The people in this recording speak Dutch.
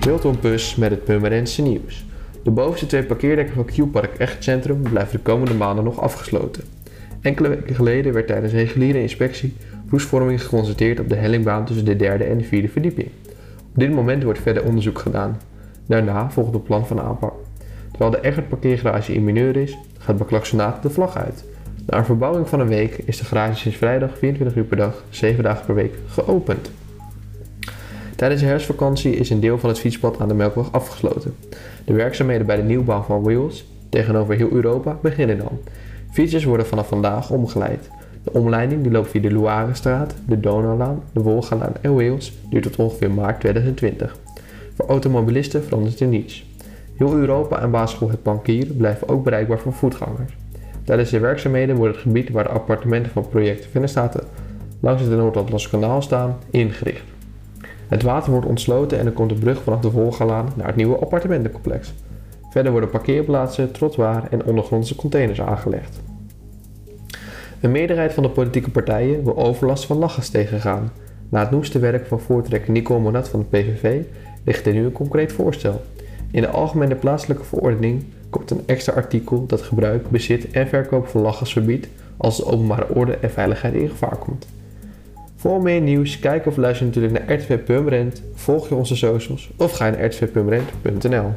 Wilton Bus met het Purmerendse nieuws. De bovenste twee parkeerdekken van Q-Park Echt Centrum blijven de komende maanden nog afgesloten. Enkele weken geleden werd tijdens een reguliere inspectie roestvorming geconstateerd op de hellingbaan tussen de derde en de vierde verdieping. Op dit moment wordt verder onderzoek gedaan. Daarna volgt een plan van aanpak. Terwijl de Eggert parkeergarage in mineur is, gaat bij Klaksonaat de vlag uit. Na een verbouwing van een week is de garage sinds vrijdag 24 uur per dag, 7 dagen per week geopend. Tijdens de herfstvakantie is een deel van het fietspad aan de Melkweg afgesloten. De werkzaamheden bij de nieuwbouw van Wheels tegenover heel Europa beginnen dan. Fietsers worden vanaf vandaag omgeleid. De omleiding die loopt via de Loirestraat, de Donaulaan, de Wolgalaan en Wales duurt tot ongeveer maart 2020. Voor automobilisten verandert er niets. Heel Europa en basisschool Het Bankier blijven ook bereikbaar voor voetgangers. Tijdens de werkzaamheden wordt het gebied waar de appartementen van project Vennestaten langs het Noord-Atlantische kanaal staan ingericht. Het water wordt ontsloten en er komt een brug vanaf de Volgalaan naar het nieuwe appartementencomplex. Verder worden parkeerplaatsen, trottoir en ondergrondse containers aangelegd. Een meerderheid van de politieke partijen wil overlast van lachgas tegengaan. Na het noeste werk van voortrekker Nico Monat van de PVV ligt er nu een concreet voorstel. In de Algemene Plaatselijke Verordening komt een extra artikel dat gebruik, bezit en verkoop van lachgas verbiedt als de openbare orde en veiligheid in gevaar komt. Voor meer nieuws, kijk of luister natuurlijk naar RTV Purmerend, volg je onze socials of ga naar rtvpurmerend.nl.